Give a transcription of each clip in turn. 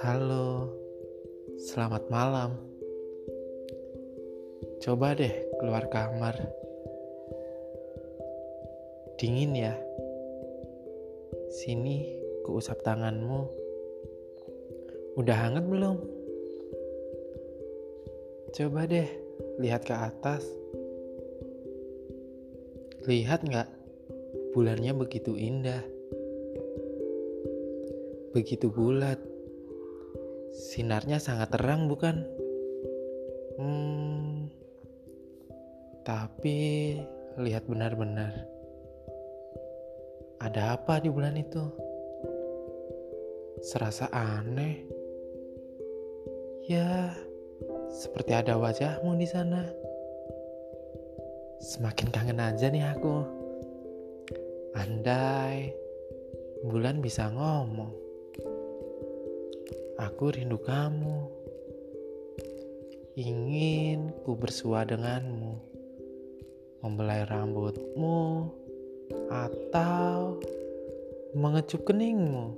Halo, selamat malam. Coba deh keluar kamar. Dingin ya. Sini, kuusap tanganmu. Udah hangat belum? Coba deh lihat ke atas. Lihat nggak? Bulannya begitu indah. Begitu bulat Sinarnya sangat terang bukan? Hmm, tapi lihat benar-benar. Ada apa di bulan itu? Serasa aneh. Ya, seperti ada wajahmu di sana. Semakin kangen aja nih aku. Andai bulan bisa ngomong. Aku rindu kamu. Ingin ku bersua denganmu. Membelai rambutmu atau mengecup keningmu.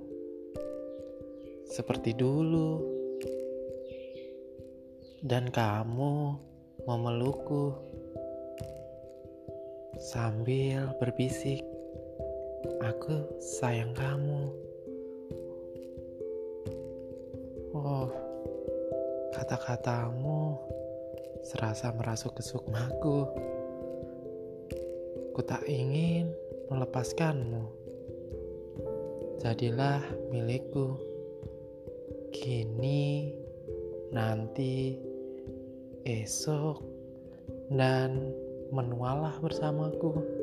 Seperti dulu. Dan kamu memelukku sambil berbisik, "Aku sayang kamu." Oh, kata-katamu serasa merasuk ke sukmaku. Ku tak ingin melepaskanmu. Jadilah milikku. Kini, nanti, esok, dan menualah bersamaku.